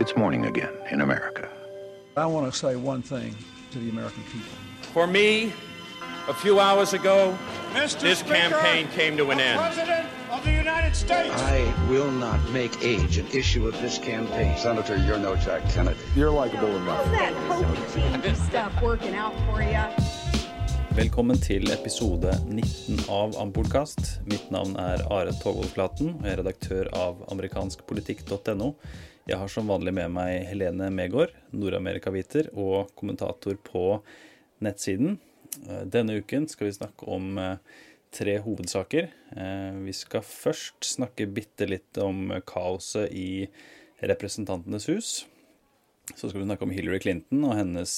It's morning again in America. I want to say one thing to the American people. For me, a few hours ago, Mr. this Speaker, campaign came to an end. President of the United States. I will not make age an issue of this campaign. Senator, you're no Jack Kennedy. You're likable enough. that hokey stuff working out for you. Velkommen til episode 19 av Ampolkast. Mitt navn er Are Togvold Flaten, og jeg er redaktør av amerikanskpolitikk.no. Jeg har som vanlig med meg Helene Megård, Nord-Amerika-viter og kommentator på nettsiden. Eh, Denne uken skal vi snakke om eh, tre hovedsaker. Eh, Vi skal først snakke bitte litt om kaoset i Representantenes hus. Så skal vi snakke om Hillary Clinton og hennes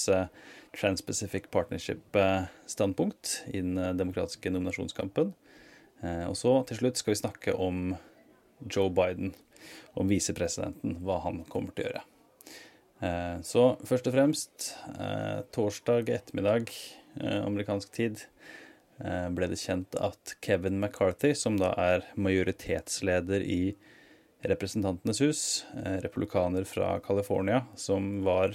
Trans-Pacific Partnership-standpunkt i den demokratiske nominasjonskampen. Og så til slutt skal vi snakke om Joe Biden, om visepresidenten, hva han kommer til å gjøre. Eh, Så først og fremst, eh, torsdag ettermiddag, eh, amerikansk tid, ble det kjent at Kevin McCarthy, som da er majoritetsleder i Representantenes hus, republikaner fra California, som var,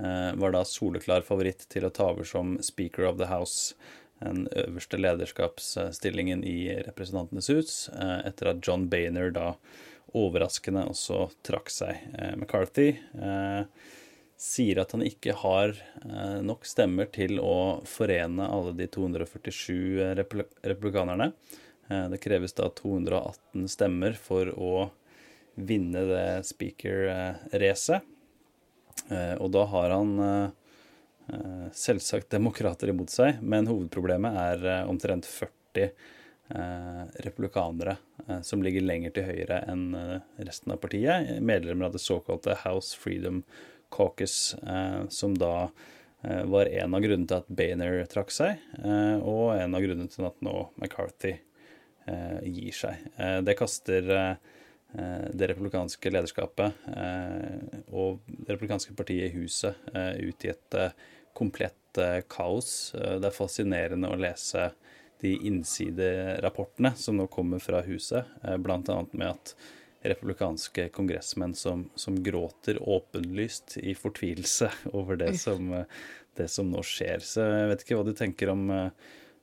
var da soleklar favoritt til å ta over som Speaker of the House, den øverste lederskapsstillingen i Representantenes hus, etter at John Boehner da overraskende også trakk seg. Eh, McCarthy eh, sier at han ikke har eh, nok stemmer til å forene alle de 247 repl republikanerne. Det kreves da 218 stemmer for å vinne det speaker-racet. Og da har han selvsagt demokrater imot seg, men hovedproblemet er omtrent 40 eh, republikanere som ligger lenger til høyre enn eh, resten av partiet. Medlemmer av det såkalte House Freedom Caucus, eh, som da eh, var en av grunnene til at Boehner trakk seg, eh, og en av grunnene til at nå McCarthy eh, gir seg. Eh, Det kaster eh, eh, det republikanske lederskapet eh, og det republikanske partiet i huset eh, ut i et eh, komplett eh, kaos. Eh, Det er fascinerende å lese de innsiderapportene som nå kommer fra huset, bl.a. blant annet med at republikanske kongressmenn som, som gråter åpenlyst i fortvilelse over det som, eh, det som nå skjer. Så jeg vet ikke hva du tenker om, eh,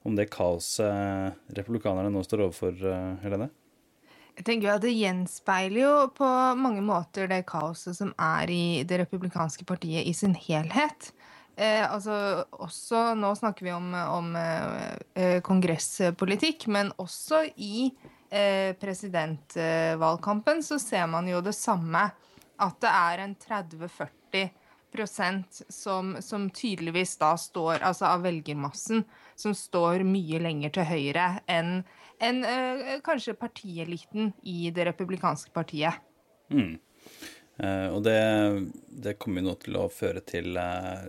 om det kaoset republikanerne nå står overfor, eh, Helene? Jeg tenker jo at Det gjenspeiler jo på mange måter det kaoset som er i det republikanske partiet i sin helhet. Eh, altså også, Nå snakker vi om, om eh, eh, kongresspolitikk, men også i eh, presidentvalgkampen så ser man jo det samme. At det er en 30-40 prosent som, som tydeligvis da står, altså av velgermassen, som står mye lenger til høyre enn en, eh, kanskje partieliten i det republikanske partiet. Mm. Eh, og det, det kommer nå til å føre til eh,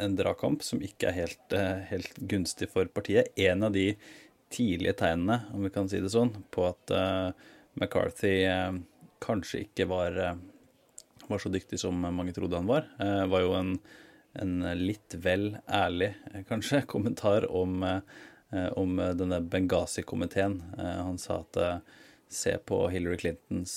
en- dragkamp som ikke er helt, eh, helt gunstig for partiet. En av de tidlige tegnene, om vi kan si det sånn, på at McCarthy kanskje ikke var, var så dyktig som mange trodde han var, var jo en, en litt vel ærlig, kanskje, kommentar om, om denne Benghazi-komiteen. Han sa at se på Hillary Clintons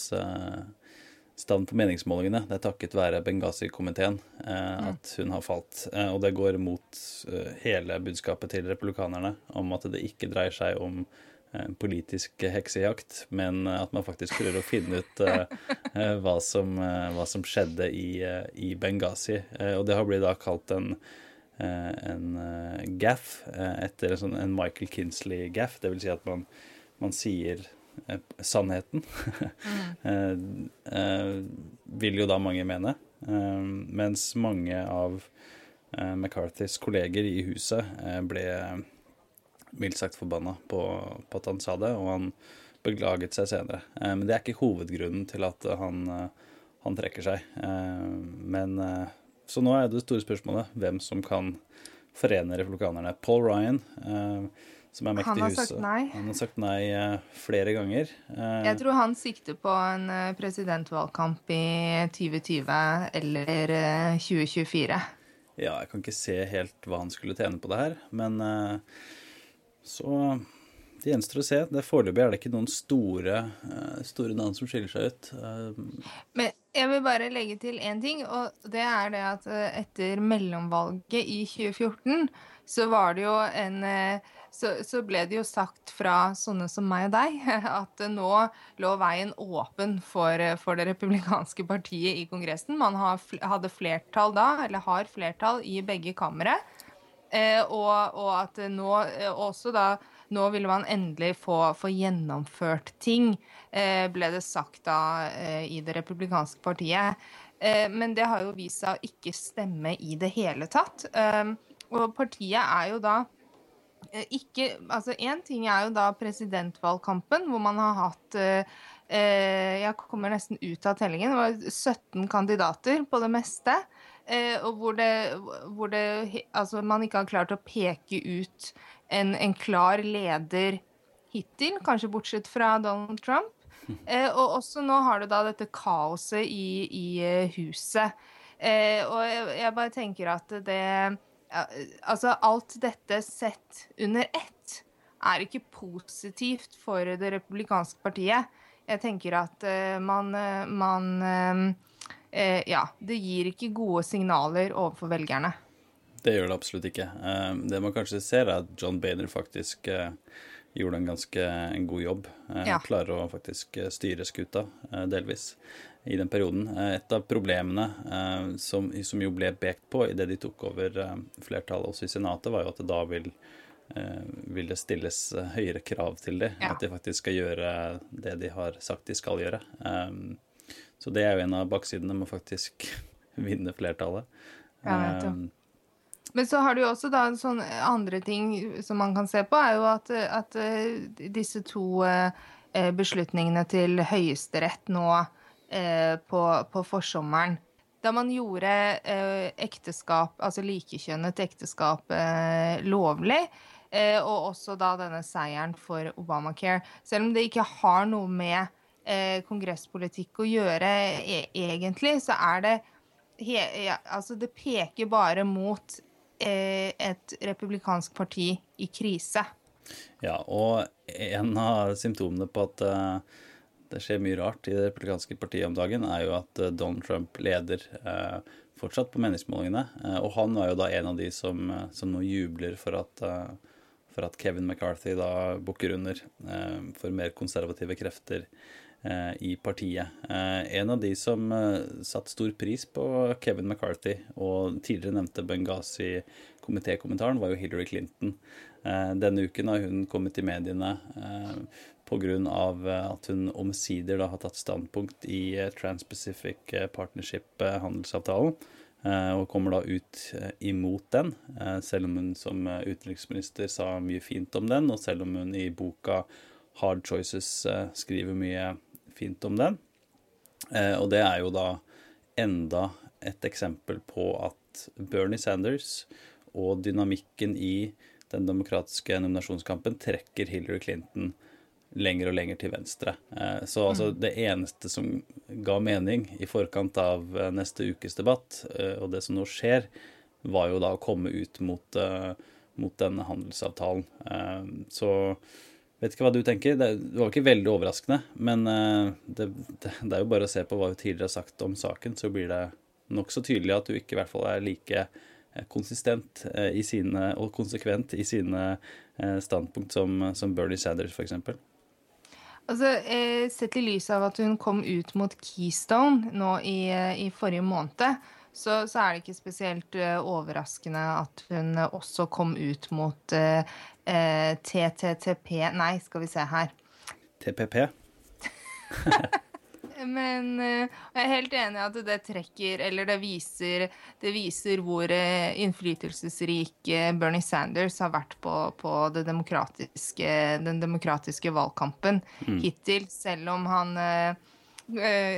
stand på meningsmålingene. Det er takket være Benghazi-komiteen eh, at hun har falt. Eh, og det går mot eh, hele budskapet til republikanerne om at det ikke dreier seg om politisk heksejakt, men at man faktisk prøver å finne ut hva, som, hva som skjedde i, i Benghazi. Og det har blitt da kalt en en gaff etter en, sånn, en Michael Kinsley-gaff. Det vil si at man, man sier sannheten. eh, eh, vil jo da mange mene. Eh, mens mange av eh, McCarthys kolleger i huset eh, ble mildt sagt forbanna på, på at han sa det, og han beklaget seg senere. Eh, men det er ikke hovedgrunnen til at han, eh, han trekker seg. Eh, men eh, Så nå er det store spørsmålet hvem som kan forene republikanerne. Paul Ryan, eh, som er mektig Han i har huset. Han har sagt nei eh, flere ganger. Eh, Jeg tror han sikter på en eh, presidentvalgkamp i 2020 eller eh, 2024. Ja, jeg kan ikke se helt hva han skulle tjene på det her, men så det gjenstår å se. Det Foreløpig er det ikke noen store, store navn som skiller seg ut. Men jeg vil bare legge til én ting, og det er det at etter mellomvalget i 2014 så var det jo en så, så, ble det jo sagt fra sånne som meg og deg at nå lå veien åpen for, for det republikanske partiet i Kongressen. Man hadde flertall da, eller har flertall i begge kamre. Eh, og, og, at nå eh, også da nå ville man endelig få, få gjennomført ting, eh, ble det sagt da eh, i det republikanske partiet. Eh, men det har jo vist seg å ikke stemme i det hele tatt. Eh, og partiet er jo da ikke Altså, én ting er jo da presidentvalgkampen, hvor man har hatt eh, eh Jeg kommer nesten ut av tellingen. Det var 17 kandidater på det meste. Eh, og hvor det, hvor det, Altså, man ikke har klart å peke ut en, en klar leder hittil, kanskje bortsett fra Donald Trump. Eh, og også nå har du da dette kaoset i, i huset. Eh, og jeg, jeg bare tenker at det Altså, alt dette sett under ett er ikke positivt for det republikanske partiet. Jeg tenker at uh, man, uh, man uh, Ja, det gir ikke gode signaler overfor velgerne. Det gjør det absolutt ikke. det man kanskje ser, er at John Bainer faktisk gjorde en ganske en god jobb. Ja. Klarer å faktisk styre skuta, delvis i den perioden. Eh, et av problemene eh, som, som, jo ble pekt på idet de tok over eh, flertallet også i Senatet, var jo at det da vil, vil det stilles høyere krav til dem. Ja. At de faktisk skal gjøre det de har sagt de skal gjøre. Så det er jo en av baksidene med å faktisk vinne flertallet. Ja, du. Men så har du jo også da en sånn andre ting som man kan se på, er jo at, at disse to beslutningene til Høyesterett nå Eh, på, på, forsommeren. Da man gjorde eh, ekteskap, altså likekjønnet ekteskap, eh, lovlig. Eh, og også da denne seieren for Obamacare. Selv om det ikke har noe med eh, kongresspolitikk å gjøre e egentlig, så er det ja, Altså, det peker bare mot eh, et republikansk parti i krise. Ja, og en av symptomene på at det skjer mye rart i det republikanske partiet om dagen, er jo at eh, Donald Trump leder eh, fortsatt på meningsmålingene. Eh, og han var jo da en av de som, eh, som nå jubler for at, eh, for at, Kevin McCarthy da bukker under eh, for mer konservative krefter i partiet. en av de som satte stor pris på Kevin McCarthy og tidligere nevnte Benghazi-komitékommentaren, var jo Hillary Clinton. denne uken har hun kommet i mediene pga. Eh, at hun omsider har tatt standpunkt i eh, Trans-Pacific eh, Partnership-handelsavtalen. Og kommer da ut imot den, selv om hun som utenriksminister sa mye fint om den, og selv om hun i boka Hard Choices skriver mye fint om den. Og det er jo da enda et eksempel på at Bernie Sanders og dynamikken i den demokratiske nominasjonskampen trekker Hillary Clinton lenger og lenger til venstre. Eh, så altså, mm. det eneste som ga mening i forkant av eh, neste ukes debatt, eh, og det som nå skjer, var jo da å komme ut mot, mot denne handelsavtalen. Så vet ikke hva du tenker. Det var ikke veldig overraskende, men det, det, det er jo bare å se på hva hun tidligere har sagt om saken, så blir det nokså tydelig at hun ikke i hvert fall er like konsistent i sine, og konsekvent i sine standpunkt som, som Bernie Sanders, f.eks. Altså, eh, Sett i lys av at hun kom ut mot Keystone nå i, i forrige måned, så, så, er det ikke spesielt uh, overraskende at hun også kom ut mot uh, uh, TTTP Nei, skal vi se her. TPP? Men uh, jeg er helt enig i at det trekker Eller det viser, det viser hvor innflytelsesrik Bernie Sanders har vært på, på demokratiske, den demokratiske valgkampen mm. hittil, selv om han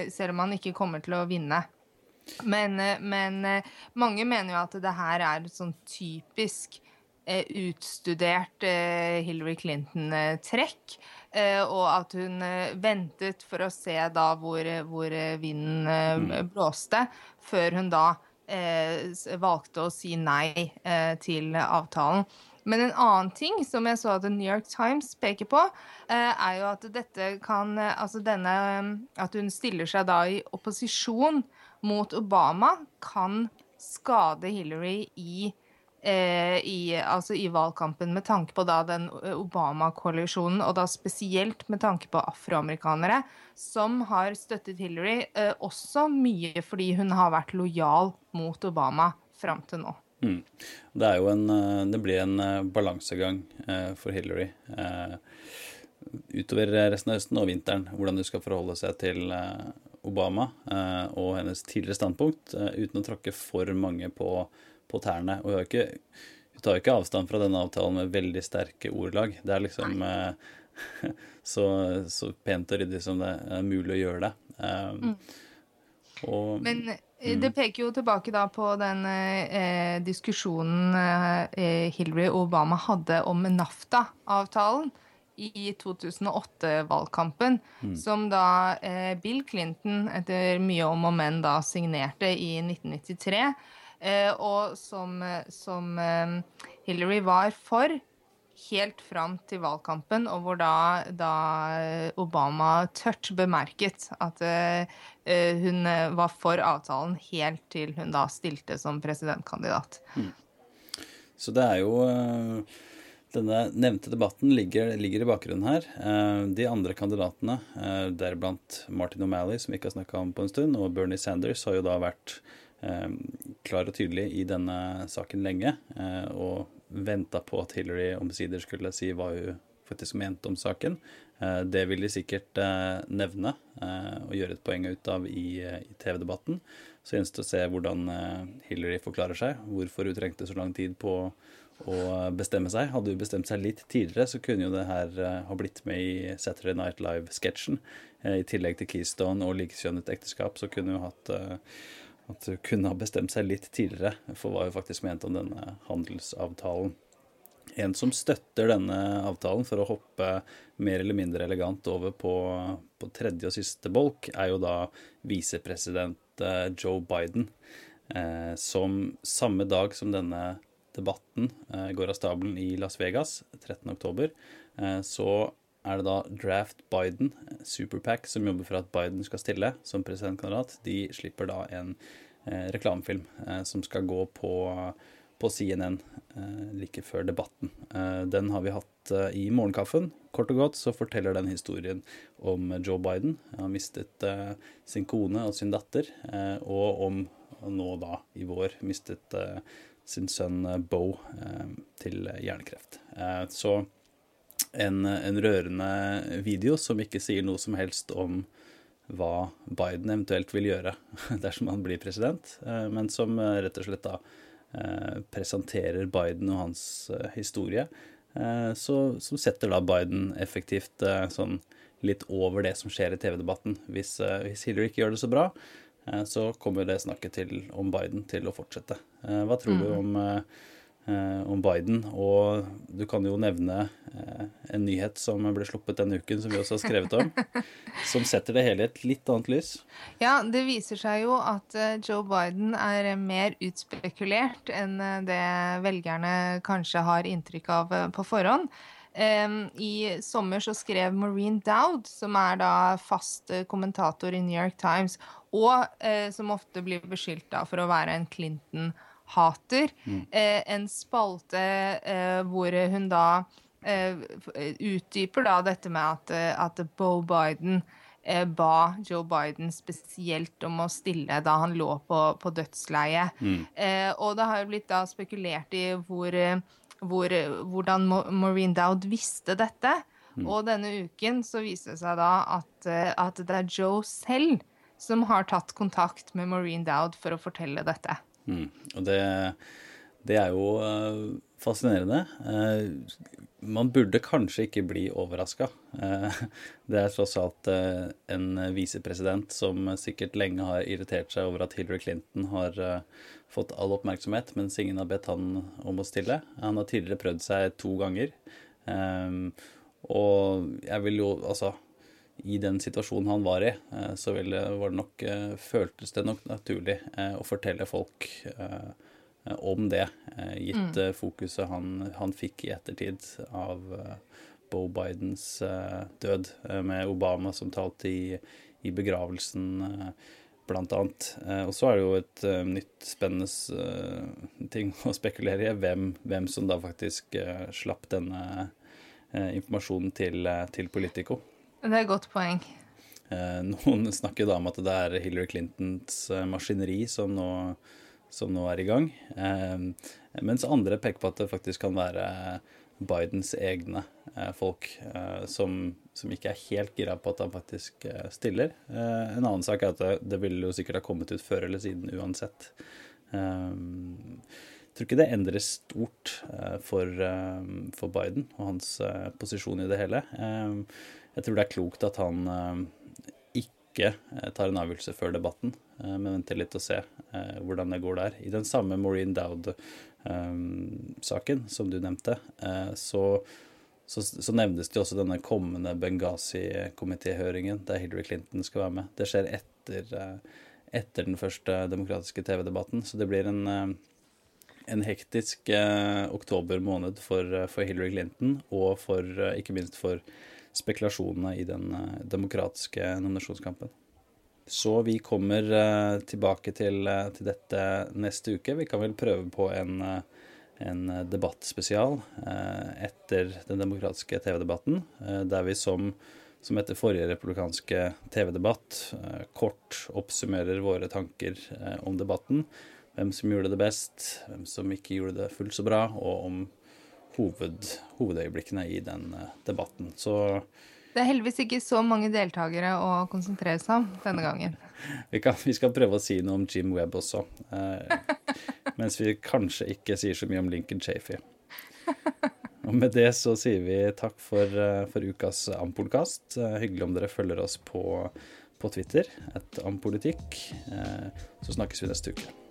Selv om han ikke kommer til å vinne. Men, men mange mener jo at det her er et sånn typisk utstudert Hillary Clinton-trekk. Eh, og at hun eh, ventet for å se da hvor, hvor vinden eh, mm. blåste, før hun da valgte å si nei til avtalen. Men en annen ting som jeg så at The New York Times peker på, eh, er jo at dette kan eh, Altså denne At hun stiller seg da i opposisjon mot Obama, kan skade Hillary i eh, i, altså i valgkampen med tanke på da den Obama-koalisjonen, og da spesielt med tanke på afroamerikanere, som har støttet Hillary, også mye fordi hun har vært lojal mot Obama fram til nå. Mm. Det, er jo en, eh, det blir en eh, balansegang eh, for Hillary utover resten av høsten og vinteren. Hvordan du skal forholde seg til Obama og hennes tidligere standpunkt uten å tråkke for mange på, på tærne. Og hun, ikke, hun tar jo ikke avstand fra denne avtalen med veldig sterke ordlag. Det er liksom så, så, pent og ryddig som det er mulig å gjøre det. Mm. Og, Men Mm. Det peker jo tilbake da på den eh, diskusjonen eh, Hillary og Obama hadde om NAFTA-avtalen i 2008-valgkampen, mm. som da eh, Bill Clinton etter mye om og men da signerte i 1993, eh, og som, som eh, Hillary var for helt fram til valgkampen, og hvor da, da Obama tørt bemerket at uh, hun var for avtalen helt til hun da stilte som presidentkandidat. Mm. Så det er jo Denne nevnte debatten ligger, ligger, i bakgrunnen her. Uh, de andre kandidatene, deriblant Martin O'Malley, som vi ikke har snakka om på en stund, og Bernie Sanders, har jo da vært klar og tydelig i denne saken lenge. og venta på at Hillary omsider skulle si hva hun faktisk mente om saken. Eh, det vil de sikkert eh, nevne eh, og gjøre et poeng ut av i, TV-debatten. Så gjenstår det å se hvordan Hillary forklarer seg, hvorfor hun trengte så lang tid på bestemme seg. Hadde hun bestemt seg litt tidligere, så kunne jo det her ha blitt med i Saturday Night Live-sketsjen. I tillegg til Keystone og likekjønnet ekteskap, så kunne hun hatt at hun kunne ha bestemt seg litt tidligere for hva hun faktisk mente om denne handelsavtalen. En som støtter denne avtalen for å hoppe mer eller mindre elegant over på, på tredje og siste bolk, er jo da visepresident eh, Joe Biden, eh, som samme dag som denne debatten eh, går av stabelen i Las Vegas, 13.10, eh, så er det da Draft Biden, Superpack, som jobber for at Biden skal stille som presidentkandidat. De slipper da en eh, reklamefilm som skal gå på, på CNN like før debatten. Den har vi hatt i Morgenkaffen. Kort og godt så forteller den historien om Joe Biden. Han har mistet sin kone og sin datter, og om nå da i vår mistet sin sønn Bo til hjernekreft. så en, en, rørende video som ikke sier noe som helst om hva Biden eventuelt vil gjøre dersom han blir president, eh, men som eh, rett og slett da eh, presenterer Biden og hans historie. Så, som setter da Biden effektivt sånn litt over det som skjer i TV-debatten. Hvis, hvis, Hillary ikke gjør det så bra, så kommer det snakket til, om Biden til å fortsette. Hva tror mm. du om Eh, om Biden. Og du kan jo nevne eh, en nyhet som ble sluppet denne uken, som vi også har skrevet om, som setter det hele i et litt annet lys. Ja, det viser seg jo at eh, Joe Biden er mer utspekulert enn det velgerne kanskje har inntrykk av på forhånd. I sommer så skrev Maureen Dowd, som er da fast kommentator i New York Times, og som ofte blir beskyldt for å være en Clinton-agent hater. Mm. uh, en spalte uh, hvor hun da eh, utdyper da dette med at, eh, at Bo Biden eh, ba Joe Biden spesielt om å stille da han lå på, på dødsleiet. Mm. Eh, og det har jo blitt da spekulert i hvor, hvor, hvordan Maureen Dowd visste dette. Mm. Og denne uken så viser det seg da at, at det er Joe selv som har tatt kontakt med Maureen Dowd for å fortelle dette. Mm. Og det, det, er jo uh, fascinerende. Uh, man burde kanskje ikke bli overraska. Uh, det er tross alt en visepresident som sikkert lenge har irritert seg over at Hillary Clinton har fått all oppmerksomhet, mens ingen har bedt han om å stille. Han har tidligere prøvd seg to ganger. Og jeg vil jo altså i den situasjonen han var i, eh, så ville, var det nok, eh, føltes det nok naturlig eh, å fortelle folk om det, gitt mm. fokuset han, han, fikk i ettertid av Bo Bidens død, med Obama som talte i, i begravelsen blant annet. Og så er det jo et nytt spennende ting å spekulere i, hvem, hvem som da faktisk slapp denne informasjonen til, til Politico. Det er et godt poeng. Eh, noen snakker da om at det er Hillary Clintons eh, maskineri som nå, som nå er i gang. Eh, mens andre peker på at det faktisk kan være Bidens egne folk som, som ikke er helt gira på at han faktisk stiller. En annen sak er at det, det ville jo sikkert ha kommet ut før eller siden uansett. Jeg tror ikke det endrer stort for, for Biden og hans posisjon i det hele. Jeg tror det er klokt at han eh, ikke eh, tar en avgjørelse før debatten, eh, men venter litt og ser hvordan det går der. I den samme Maureen Dowd-saken som du nevnte, så, så, så, nevnes det også denne kommende Benghazi-komitéhøringen der Hillary Clinton skal være med. Det skjer etter, etter den første demokratiske TV-debatten, så det blir en en hektisk eh, oktober måned for, for, Hillary Clinton, og for, ikke minst for spekulasjonene i den eh, demokratiske nominasjonskampen. Så vi kommer eh, tilbake til, eh, til, dette neste uke. Vi kan vel prøve på en, en debattspesial etter den demokratiske TV-debatten, der vi som, som, etter forrige republikanske TV-debatt kort oppsummerer våre tanker om debatten. Hvem som gjorde det best, hvem som ikke gjorde det fullt så bra, og om hoved, hovedøyeblikkene i den eh, debatten. Så det er heldigvis ikke så mange deltakere å konsentrere seg om denne gangen. Vi, kan, vi skal prøve å si noe om Jim Webb også. Eh, mens vi kanskje ikke sier så mye om Lincoln Chafee. Og med det så sier vi takk for, eh, for ukas Ampolkast. Eh, hyggelig om dere følger oss på, på Twitter, et ampolitikk. Eh, så snakkes vi neste uke.